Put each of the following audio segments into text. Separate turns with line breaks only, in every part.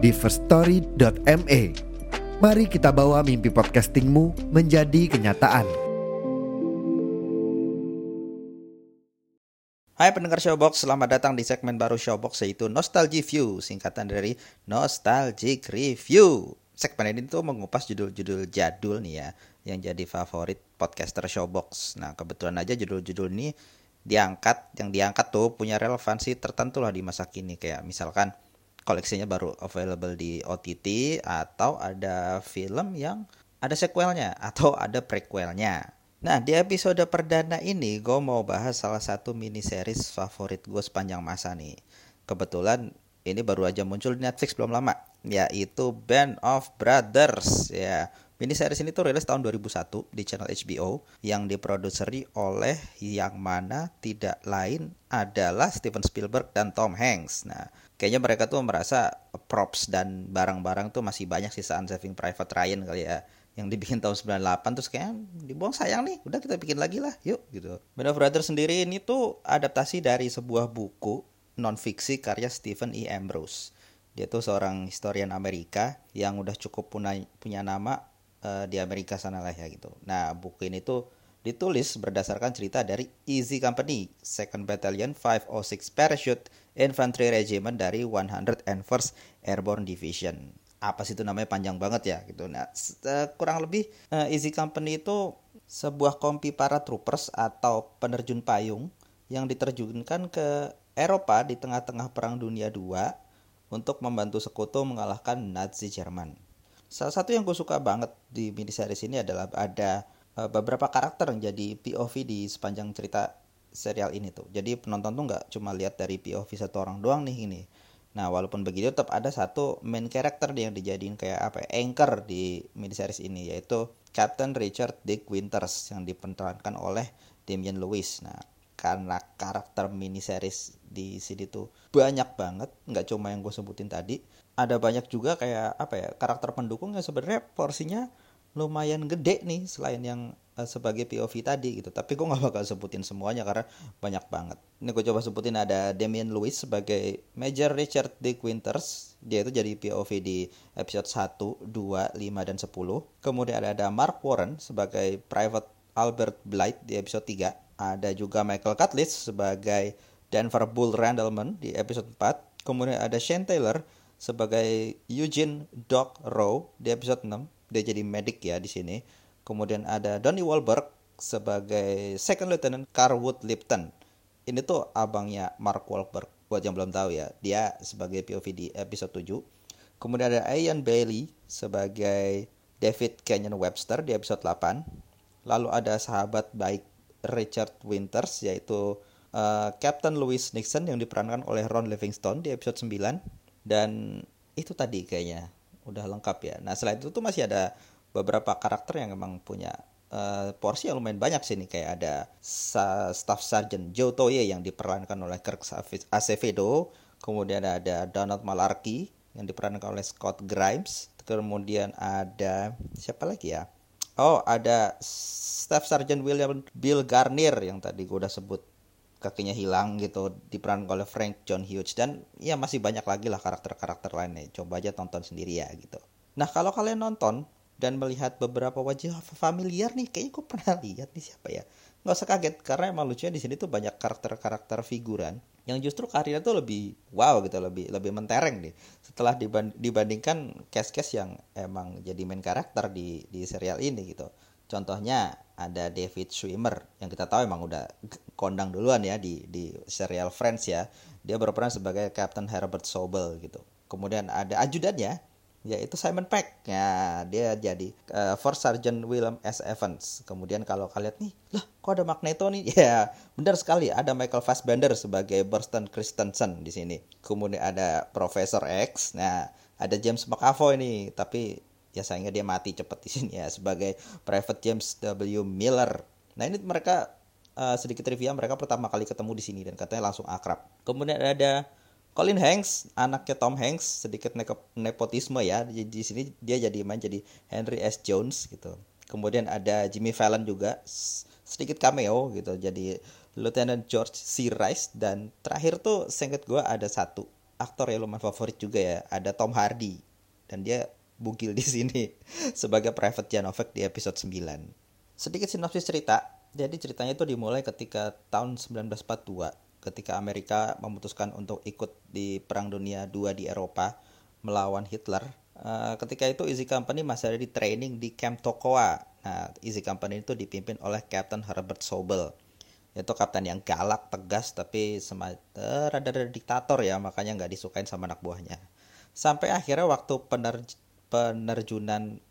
di firststory.me. Mari kita bawa mimpi podcastingmu menjadi kenyataan.
Hai pendengar Showbox, selamat datang di segmen baru Showbox yaitu Nostalgia View, singkatan dari Nostalgic Review. Segmen ini tuh mengupas judul-judul jadul nih ya, yang jadi favorit podcaster Showbox. Nah kebetulan aja judul-judul ini diangkat, yang diangkat tuh punya relevansi tertentu lah di masa kini. Kayak misalkan koleksinya baru available di OTT atau ada film yang ada sequelnya atau ada prequelnya. Nah, di episode perdana ini gue mau bahas salah satu mini series favorit gue sepanjang masa nih. Kebetulan ini baru aja muncul di Netflix belum lama, yaitu Band of Brothers ya. Mini series ini tuh rilis tahun 2001 di channel HBO yang diproduseri oleh yang mana tidak lain adalah Steven Spielberg dan Tom Hanks. Nah, kayaknya mereka tuh merasa props dan barang-barang tuh masih banyak sisaan Saving Private Ryan kali ya yang dibikin tahun 98 terus kayak dibuang sayang nih udah kita bikin lagi lah yuk gitu Band of Brothers sendiri ini tuh adaptasi dari sebuah buku non fiksi karya Stephen E. Ambrose dia tuh seorang historian Amerika yang udah cukup punya, punya nama uh, di Amerika sana lah ya gitu nah buku ini tuh ditulis berdasarkan cerita dari Easy Company, Second Battalion 506 Parachute Infantry Regiment dari 101st Airborne Division apa sih itu namanya panjang banget ya gitu. Nah, kurang lebih uh, Easy Company itu sebuah kompi para troopers atau penerjun payung yang diterjunkan ke Eropa di tengah-tengah Perang Dunia II untuk membantu sekutu mengalahkan Nazi Jerman. Salah satu yang gue suka banget di mini series ini adalah ada uh, beberapa karakter yang jadi POV di sepanjang cerita serial ini tuh. Jadi penonton tuh nggak cuma lihat dari POV satu orang doang nih ini Nah, walaupun begitu tetap ada satu main character yang dijadiin kayak apa ya, anchor di mini series ini yaitu Captain Richard Dick Winters yang diperankan oleh Damian Lewis. Nah, karena karakter mini series di sini tuh banyak banget, nggak cuma yang gue sebutin tadi, ada banyak juga kayak apa ya karakter pendukung yang sebenarnya porsinya lumayan gede nih selain yang uh, sebagai POV tadi gitu. Tapi gue nggak bakal sebutin semuanya karena banyak banget. Ini gue coba sebutin ada Damian Lewis sebagai Major Richard Dick Winters dia itu jadi POV di episode 1, 2, 5, dan 10 kemudian ada, ada Mark Warren sebagai Private Albert Blight di episode 3 ada juga Michael Cutlass sebagai Denver Bull Randleman di episode 4 kemudian ada Shane Taylor sebagai Eugene Doc Rowe di episode 6 dia jadi medic ya di sini. Kemudian ada Donnie Wahlberg sebagai Second Lieutenant Carwood Lipton. Ini tuh abangnya Mark Wahlberg. Buat yang belum tahu ya, dia sebagai POV di episode 7. Kemudian ada Ian Bailey sebagai David Kenyon Webster di episode 8. Lalu ada sahabat baik Richard Winters yaitu uh, Captain Louis Nixon yang diperankan oleh Ron Livingstone di episode 9 dan itu tadi kayaknya udah lengkap ya. Nah selain itu tuh masih ada beberapa karakter yang emang punya uh, porsi yang lumayan banyak sih nih kayak ada Sa Staff Sergeant Joe Toye yang diperankan oleh Kirk Acevedo, kemudian ada Donald Malarkey yang diperankan oleh Scott Grimes, kemudian ada siapa lagi ya? Oh ada Staff Sergeant William Bill Garnier yang tadi gue udah sebut kakinya hilang gitu diperankan oleh Frank John Hughes. Dan ya masih banyak lagi lah karakter-karakter lainnya. Coba aja tonton sendiri ya gitu. Nah kalau kalian nonton dan melihat beberapa wajah familiar nih kayaknya gue pernah lihat nih siapa ya. Nggak usah kaget karena emang lucunya di sini tuh banyak karakter-karakter figuran yang justru karirnya tuh lebih wow gitu lebih lebih mentereng nih setelah dibandingkan case-case yang emang jadi main karakter di di serial ini gitu contohnya ada David Schwimmer yang kita tahu emang udah kondang duluan ya di di serial Friends ya. Dia berperan sebagai Captain Herbert Sobel gitu. Kemudian ada ajudannya yaitu Simon Peck. Ya, dia jadi uh, First Sergeant William S. Evans. Kemudian kalau kalian nih, lah kok ada Magneto nih? Ya, benar sekali. Ada Michael Fassbender sebagai Burston Christensen di sini. Kemudian ada Profesor X. Nah, ada James McAvoy nih, tapi ya sayangnya dia mati cepat di sini ya sebagai Private James W. Miller. Nah, ini mereka uh, sedikit trivia mereka pertama kali ketemu di sini dan katanya langsung akrab. Kemudian ada Colin Hanks, anaknya Tom Hanks, sedikit ne nepotisme ya. Di, di sini dia jadi main jadi Henry S. Jones gitu. Kemudian ada Jimmy Fallon juga sedikit cameo gitu. Jadi Lieutenant George C. Rice dan terakhir tuh singkat gue ada satu aktor yang lumayan favorit juga ya. Ada Tom Hardy dan dia bugil di sini sebagai Private Janovec di episode 9. Sedikit sinopsis cerita. Jadi ceritanya itu dimulai ketika tahun 1942 ketika Amerika memutuskan untuk ikut di Perang Dunia II di Eropa melawan Hitler. Uh, ketika itu Easy Company masih ada di training di Camp Tokoa. Nah, Easy Company itu dipimpin oleh Captain Herbert Sobel. Itu kapten yang galak, tegas, tapi semacam uh, rada-rada diktator ya, makanya nggak disukain sama anak buahnya. Sampai akhirnya waktu penerj penerjunan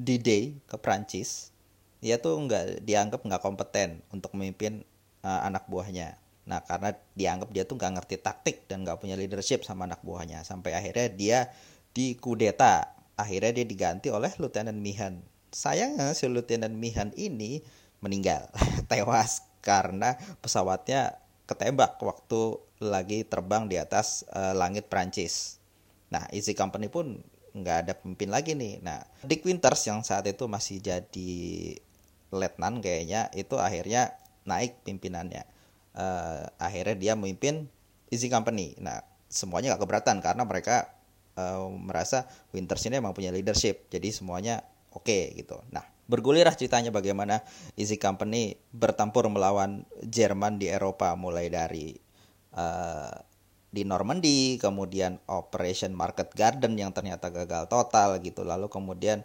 D-Day ke Prancis, dia tuh nggak dianggap nggak kompeten untuk memimpin uh, anak buahnya. Nah karena dianggap dia tuh nggak ngerti taktik dan nggak punya leadership sama anak buahnya sampai akhirnya dia dikudeta. Akhirnya dia diganti oleh Lieutenant Mihan. Sayangnya si Lieutenant Mihan ini meninggal, tewas karena pesawatnya ketembak waktu lagi terbang di atas uh, langit Prancis. Nah, Easy Company pun nggak ada pemimpin lagi nih. Nah, Dick Winters yang saat itu masih jadi letnan kayaknya itu akhirnya naik pimpinannya uh, akhirnya dia memimpin Easy Company. Nah, semuanya gak keberatan karena mereka uh, merasa Winters ini emang punya leadership. Jadi semuanya oke okay, gitu. Nah, bergulirlah ceritanya bagaimana Easy Company bertempur melawan Jerman di Eropa mulai dari uh, di Normandy, kemudian Operation Market Garden yang ternyata gagal total gitu. Lalu kemudian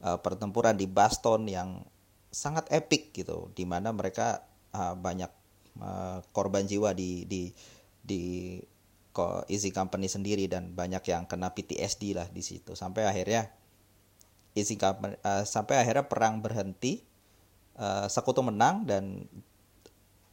uh, pertempuran di Baston yang sangat epic gitu, di mana mereka uh, banyak uh, korban jiwa di di di Easy Company sendiri dan banyak yang kena PTSD lah di situ sampai akhirnya Easy Company uh, sampai akhirnya perang berhenti uh, sekutu menang dan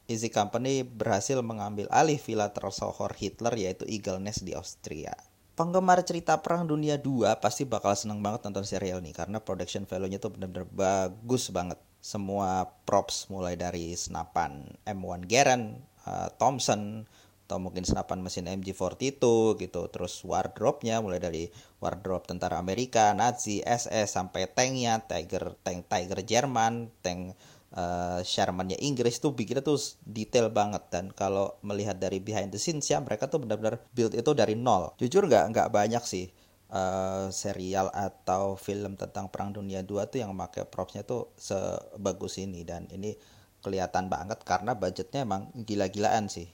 Easy Company berhasil mengambil alih villa tersohor Hitler yaitu Eagle Nest di Austria. Penggemar cerita Perang Dunia 2 pasti bakal seneng banget nonton serial ini karena production value-nya tuh bener-bener bagus banget semua props mulai dari senapan M1 Garand, uh, Thompson, atau mungkin senapan mesin MG42 gitu. Terus wardrobe-nya mulai dari wardrobe tentara Amerika, Nazi, SS sampai tanknya, Tiger, tank Tiger Jerman, tank uh, Sherman-nya Inggris tuh bikinnya tuh detail banget dan kalau melihat dari behind the scenes ya mereka tuh benar-benar build itu dari nol. Jujur nggak nggak banyak sih uh, serial atau film tentang Perang Dunia 2 tuh yang pakai propsnya tuh sebagus ini dan ini kelihatan banget karena budgetnya emang gila-gilaan sih.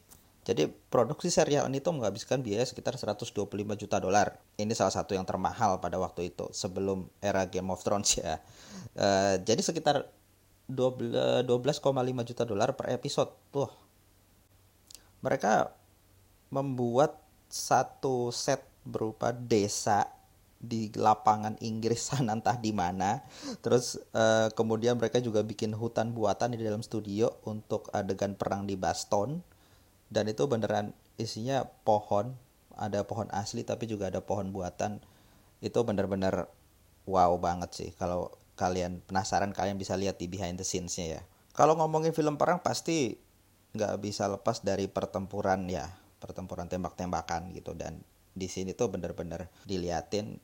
Jadi produksi serial ini tuh menghabiskan biaya sekitar 125 juta dolar. Ini salah satu yang termahal pada waktu itu sebelum era Game of Thrones ya. Uh, jadi sekitar 12,5 juta dolar per episode. Tuh. Mereka membuat satu set berupa desa di lapangan Inggris sana entah di mana. Terus uh, kemudian mereka juga bikin hutan buatan di dalam studio untuk adegan perang di Baston. Dan itu beneran isinya pohon, ada pohon asli tapi juga ada pohon buatan. Itu bener-bener wow banget sih. Kalau kalian penasaran kalian bisa lihat di behind the scenes-nya ya. Kalau ngomongin film perang pasti nggak bisa lepas dari pertempuran ya, pertempuran tembak-tembakan gitu. Dan di sini tuh bener-bener diliatin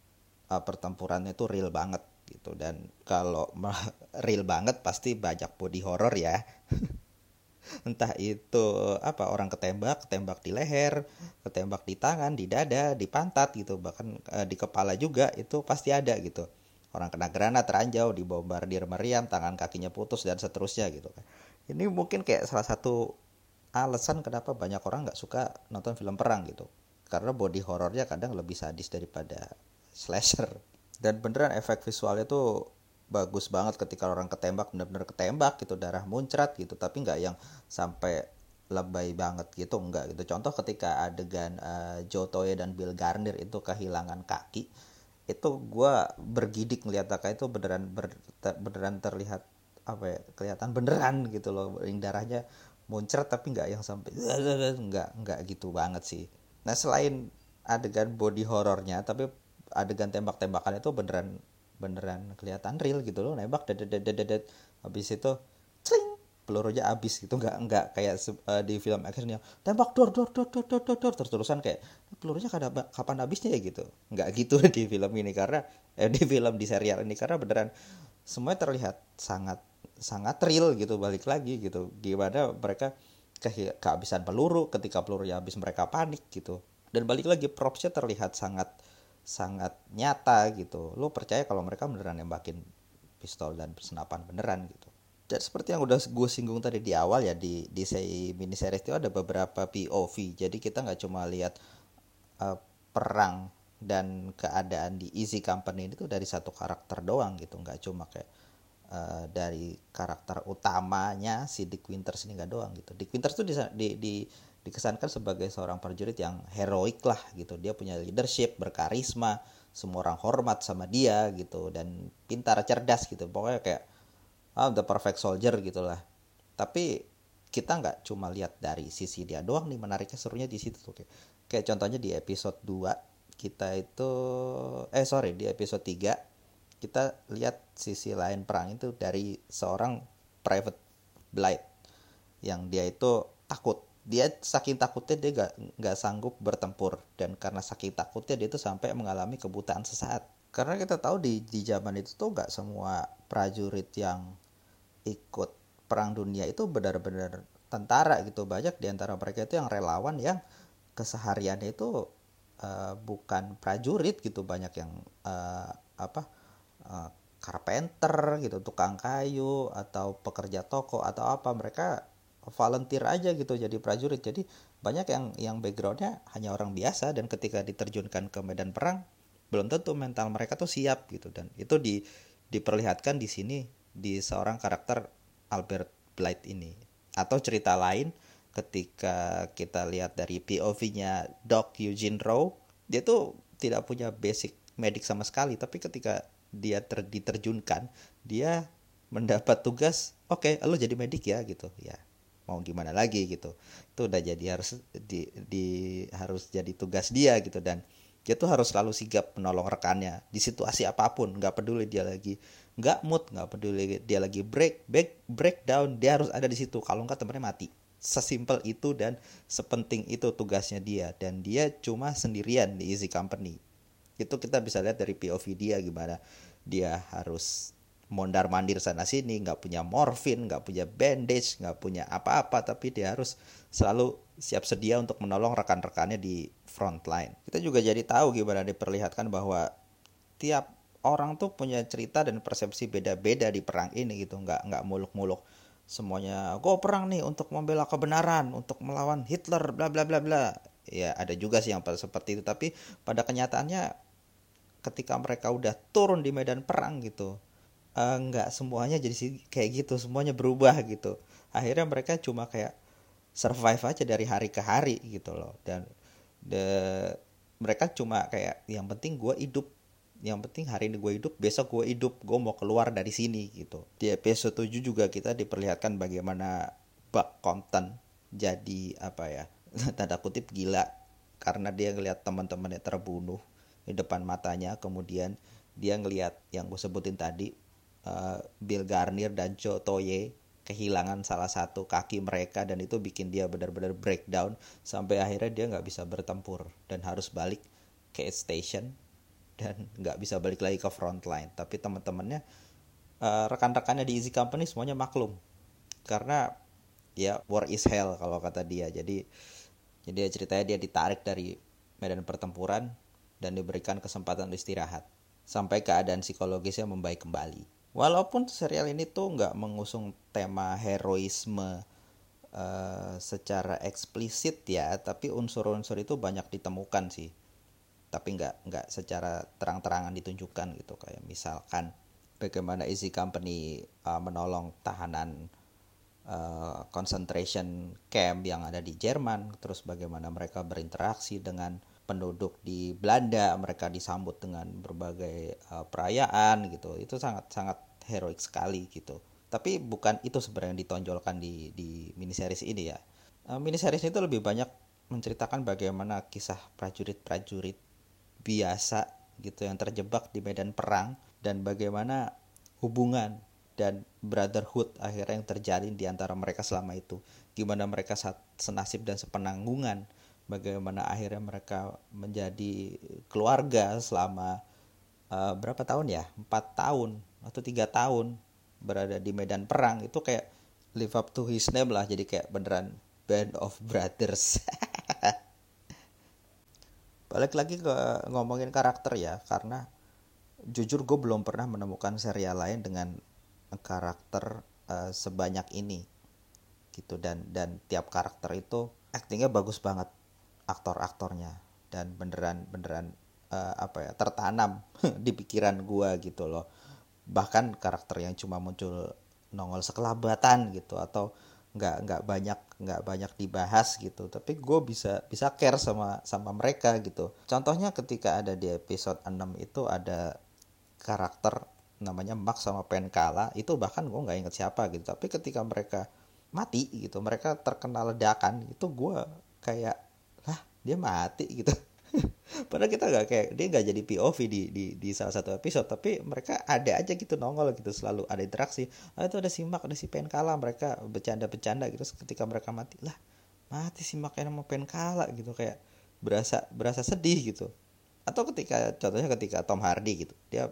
uh, pertempurannya tuh real banget gitu. Dan kalau real banget pasti banyak body horror ya. Entah itu apa orang ketembak ketembak di leher ketembak di tangan di dada di pantat gitu. Bahkan uh, di kepala juga itu pasti ada gitu orang kena granat ranjau dibombardir meriam tangan kakinya putus dan seterusnya gitu kan. Ini mungkin kayak salah satu alasan kenapa banyak orang nggak suka nonton film perang gitu. Karena body horornya kadang lebih sadis daripada slasher. Dan beneran efek visualnya tuh bagus banget ketika orang ketembak bener-bener ketembak gitu darah muncrat gitu. Tapi nggak yang sampai lebay banget gitu enggak gitu. Contoh ketika adegan uh, Joe Toye dan Bill Garner itu kehilangan kaki itu gue bergidik ngeliat Taka itu beneran ber, ter, beneran terlihat apa ya kelihatan beneran gitu loh. Darahnya muncrat tapi nggak yang sampai nggak nggak gitu banget sih. Nah selain adegan body horornya tapi adegan tembak-tembakan itu beneran beneran kelihatan real gitu loh. Nembak dedet. Habis itu pelurunya habis gitu nggak nggak kayak uh, di film actionnya. Tembak dor dor dor dor dor dor terus terusan kayak pelurunya kapan kapan habisnya ya? gitu. Nggak gitu di film ini karena eh, di film di serial ini karena beneran semuanya terlihat sangat sangat real gitu balik lagi gitu. Gimana mereka ke kehabisan peluru ketika pelurunya habis mereka panik gitu. Dan balik lagi propsnya terlihat sangat sangat nyata gitu. Lo percaya kalau mereka beneran nembakin pistol dan senapan beneran gitu dan seperti yang udah gue singgung tadi di awal ya di di mini series itu ada beberapa POV jadi kita nggak cuma lihat uh, perang dan keadaan di Easy Company itu dari satu karakter doang gitu. Nggak cuma kayak uh, dari karakter utamanya si Dick Winters ini nggak doang gitu. Dick Winters tuh di, di, di dikesankan sebagai seorang prajurit yang heroik lah gitu. Dia punya leadership berkarisma semua orang hormat sama dia gitu dan pintar cerdas gitu. Pokoknya kayak ah the perfect soldier gitulah. Tapi kita nggak cuma lihat dari sisi dia doang nih menariknya serunya di situ tuh kayak, kayak contohnya di episode 2 kita itu eh sorry di episode 3 kita lihat sisi lain perang itu dari seorang private blight yang dia itu takut. Dia saking takutnya dia gak, nggak sanggup bertempur dan karena saking takutnya dia itu sampai mengalami kebutaan sesaat. Karena kita tahu di di zaman itu tuh nggak semua prajurit yang ikut perang dunia itu benar-benar tentara gitu. Banyak di antara mereka itu yang relawan yang kesehariannya itu uh, bukan prajurit gitu. Banyak yang uh, apa uh, carpenter gitu tukang kayu atau pekerja toko atau apa. Mereka volunteer aja gitu jadi prajurit. Jadi banyak yang yang backgroundnya hanya orang biasa. Dan ketika diterjunkan ke medan perang belum tentu mental mereka tuh siap gitu. Dan itu di diperlihatkan di sini di seorang karakter Albert Blight ini. Atau cerita lain ketika kita lihat dari POV-nya Doc Eugene Rowe dia tuh tidak punya basic medik sama sekali. Tapi ketika dia ter diterjunkan dia mendapat tugas oke okay, lo jadi medik ya gitu. Ya mau gimana lagi gitu. Itu udah jadi harus di, di harus jadi tugas dia gitu. Dan dia tuh harus selalu sigap menolong rekannya. Di situasi apa pun nggak peduli dia lagi nggak mood nggak peduli dia lagi break break breakdown dia harus ada di situ. Kalau nggak temennya mati. Sesimpel itu dan sepenting itu tugasnya dia. Dan dia cuma sendirian di easy company. Itu kita bisa lihat dari POV dia gimana dia harus mondar mandir sana sini nggak punya morfin nggak punya bandage nggak punya apa-apa tapi dia harus selalu siap sedia untuk menolong rekan-rekannya di front line. Kita juga jadi tahu gimana diperlihatkan bahwa tiap orang tuh punya cerita dan persepsi beda-beda di perang ini gitu. Nggak nggak muluk-muluk semuanya gue perang nih untuk membela kebenaran untuk melawan Hitler bla bla bla bla. Ya ada juga sih yang seperti itu. Tapi pada kenyataannya ketika mereka udah turun di medan perang gitu uh, nggak semuanya jadi kayak gitu. Semuanya berubah gitu. Akhirnya mereka cuma kayak survive aja dari hari ke hari gitu loh. Dan the, mereka cuma kayak yang penting gue hidup yang penting hari ini gue hidup besok gue hidup gue mau keluar dari sini gitu. Di episode 7 juga kita diperlihatkan bagaimana Buck Compton jadi apa ya tanda kutip gila. Karena dia ngelihat teman-temannya terbunuh di depan matanya kemudian dia ngelihat yang gue sebutin tadi uh, Bill Garnier dan Joe Toye kehilangan salah satu kaki mereka dan itu bikin dia benar-benar breakdown sampai akhirnya dia nggak bisa bertempur dan harus balik ke station dan nggak bisa balik lagi ke front line. Tapi teman-temannya uh, rekan-rekannya di Easy Company semuanya maklum. Karena ya war is hell kalau kata dia. Jadi jadi ceritanya dia ditarik dari medan pertempuran dan diberikan kesempatan istirahat sampai keadaan psikologisnya membaik kembali. Walaupun serial ini tuh nggak mengusung tema heroisme uh, secara eksplisit ya tapi unsur-unsur itu banyak ditemukan sih tapi nggak nggak secara terang-terangan ditunjukkan gitu. Kayak misalkan bagaimana Easy Company uh, menolong tahanan uh, concentration camp yang ada di Jerman. Terus bagaimana mereka berinteraksi dengan penduduk di Belanda. Mereka disambut dengan berbagai uh, perayaan gitu. Itu sangat sangat heroik sekali gitu. Tapi bukan itu sebenarnya yang ditonjolkan di di miniseries ini ya. Uh, miniseries itu lebih banyak menceritakan bagaimana kisah prajurit-prajurit biasa gitu yang terjebak di medan perang dan bagaimana hubungan dan brotherhood akhirnya yang terjalin di antara mereka selama itu. Gimana mereka senasib dan sepenanggungan bagaimana akhirnya mereka menjadi keluarga selama uh, berapa tahun ya? Empat tahun atau tiga tahun berada di medan perang. Itu kayak live up to his name lah jadi kayak beneran band of brothers balik lagi ke ngomongin karakter ya karena jujur gue belum pernah menemukan serial lain dengan karakter uh, sebanyak ini gitu. Dan dan tiap karakter itu aktingnya bagus banget aktor-aktornya dan beneran beneran uh, apa ya tertanam di pikiran gua gitu loh. Bahkan karakter yang cuma muncul nongol sekelabatan gitu atau nggak nggak banyak nggak banyak dibahas gitu. Tapi gue bisa bisa care sama sama mereka gitu. Contohnya ketika ada di episode 6 itu ada karakter namanya Max sama Penkala itu bahkan gue nggak inget siapa gitu. Tapi ketika mereka mati gitu mereka terkena ledakan itu gue kayak dia mati gitu padahal kita nggak kayak dia nggak jadi POV di, di di salah satu episode tapi mereka ada aja gitu nongol gitu selalu ada interaksi. Ah, itu ada simak ada si kalah mereka bercanda-bercanda gitu ketika mereka mati lah mati simak yang mau kalah gitu kayak berasa berasa sedih gitu. Atau ketika contohnya ketika Tom Hardy gitu dia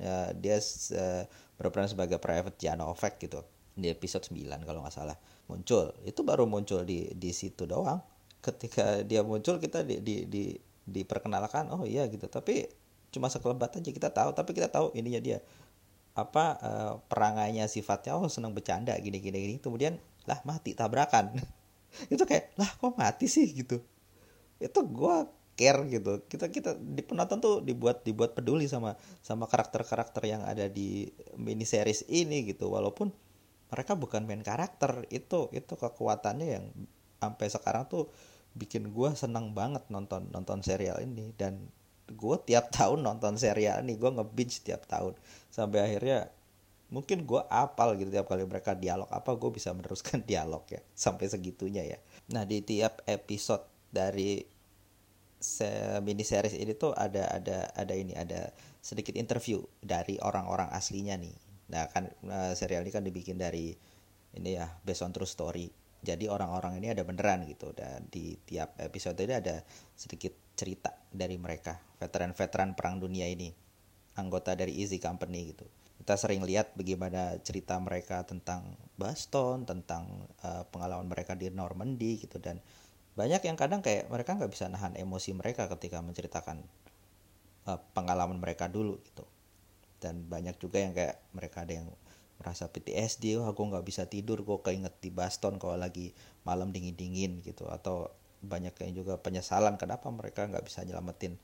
ya, dia uh, berperan sebagai private Janovek gitu di episode 9 kalau nggak salah muncul. Itu baru muncul di di situ doang. Ketika dia muncul kita di, di, di diperkenalkan oh iya gitu. Tapi cuma sekelebat aja kita tahu. Tapi kita tahu ininya dia. Apa uh, perangainya sifatnya oh senang bercanda gini gini gini. Kemudian lah mati tabrakan. Itu kayak lah kok mati sih gitu. Itu gue care gitu. Kita kita di penonton tuh dibuat dibuat peduli sama sama karakter karakter yang ada di mini series ini gitu. Walaupun mereka bukan main karakter itu itu kekuatannya yang sampai sekarang tuh bikin gue seneng banget nonton nonton serial ini. Dan gue tiap tahun nonton serial ini gue ngebinge tiap tahun. Sampai akhirnya mungkin gue apal gitu tiap kali mereka dialog. Apa gue bisa meneruskan dialog ya? Sampai segitunya ya. Nah di tiap episode dari mini series ini tuh ada ada ada ini ada sedikit interview dari orang-orang aslinya nih. Nah kan eh, serial ini kan dibikin dari ini ya based on true story jadi orang-orang ini ada beneran gitu. Dan di tiap episode ini ada sedikit cerita dari mereka veteran-veteran perang dunia ini anggota dari Easy Company gitu. Kita sering lihat bagaimana cerita mereka tentang Baston tentang uh, pengalaman mereka di Normandy gitu. Dan banyak yang kadang kayak mereka nggak bisa nahan emosi mereka ketika menceritakan uh, pengalaman mereka dulu gitu. Dan banyak juga yang kayak mereka ada yang merasa PTSD wah gue nggak bisa tidur gue keinget di Baston kalau lagi malam dingin dingin gitu. Atau banyak yang juga penyesalan kenapa mereka nggak bisa nyelamatin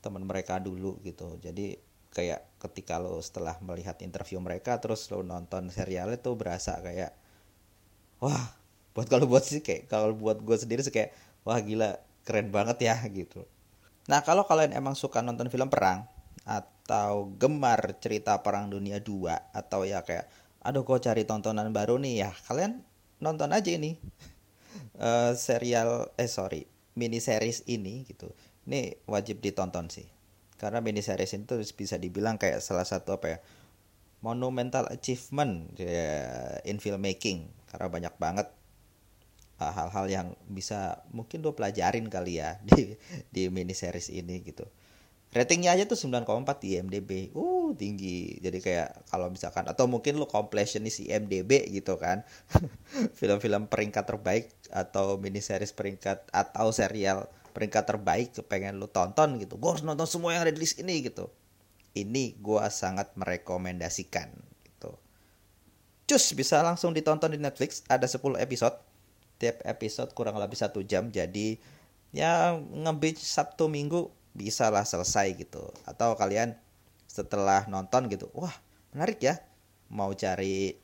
teman mereka dulu? Gitu. Jadi kayak ketika lo setelah melihat interview mereka terus lo nonton serial itu berasa kayak wah buat kalau buat sih kayak kalau buat gue sendiri sih kayak wah gila keren banget ya gitu. Nah kalau kalian emang suka nonton film perang atau gemar cerita perang dunia 2 atau ya kayak aduh kok cari tontonan baru nih ya kalian nonton aja ini. Uh, serial eh sorry mini series ini gitu. Ini wajib ditonton sih karena mini series itu bisa dibilang kayak salah satu apa ya monumental achievement ya, in filmmaking karena banyak banget eh, hal-hal uh, yang bisa mungkin lo pelajarin kali ya di di mini series ini gitu ratingnya aja tuh 9,4 di IMDb uh tinggi. Jadi kayak kalau misalkan atau mungkin lu completionist IMDb gitu kan. Film-film peringkat terbaik atau mini series peringkat atau serial peringkat terbaik pengen lu tonton gitu. Gue harus nonton semua yang ada ini gitu. Ini gue sangat merekomendasikan gitu. Cus bisa langsung ditonton di Netflix. Ada 10 episode. Tiap episode kurang lebih satu jam. Jadi ya ngebit Sabtu Minggu bisa lah selesai gitu atau kalian setelah nonton gitu wah menarik ya mau cari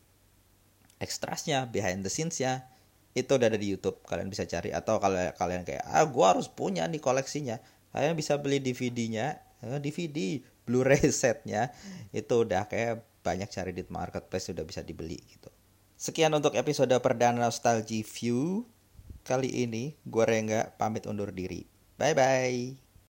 ekstrasnya behind the scenes ya itu udah ada di YouTube kalian bisa cari atau kalau kalian kayak ah gua harus punya nih koleksinya kalian bisa beli DVD-nya DVD eh, Blu-ray setnya itu udah kayak banyak cari di marketplace sudah bisa dibeli gitu. Sekian untuk episode perdana Nostalgia View. Kali ini gua Rengga pamit undur diri. Bye bye.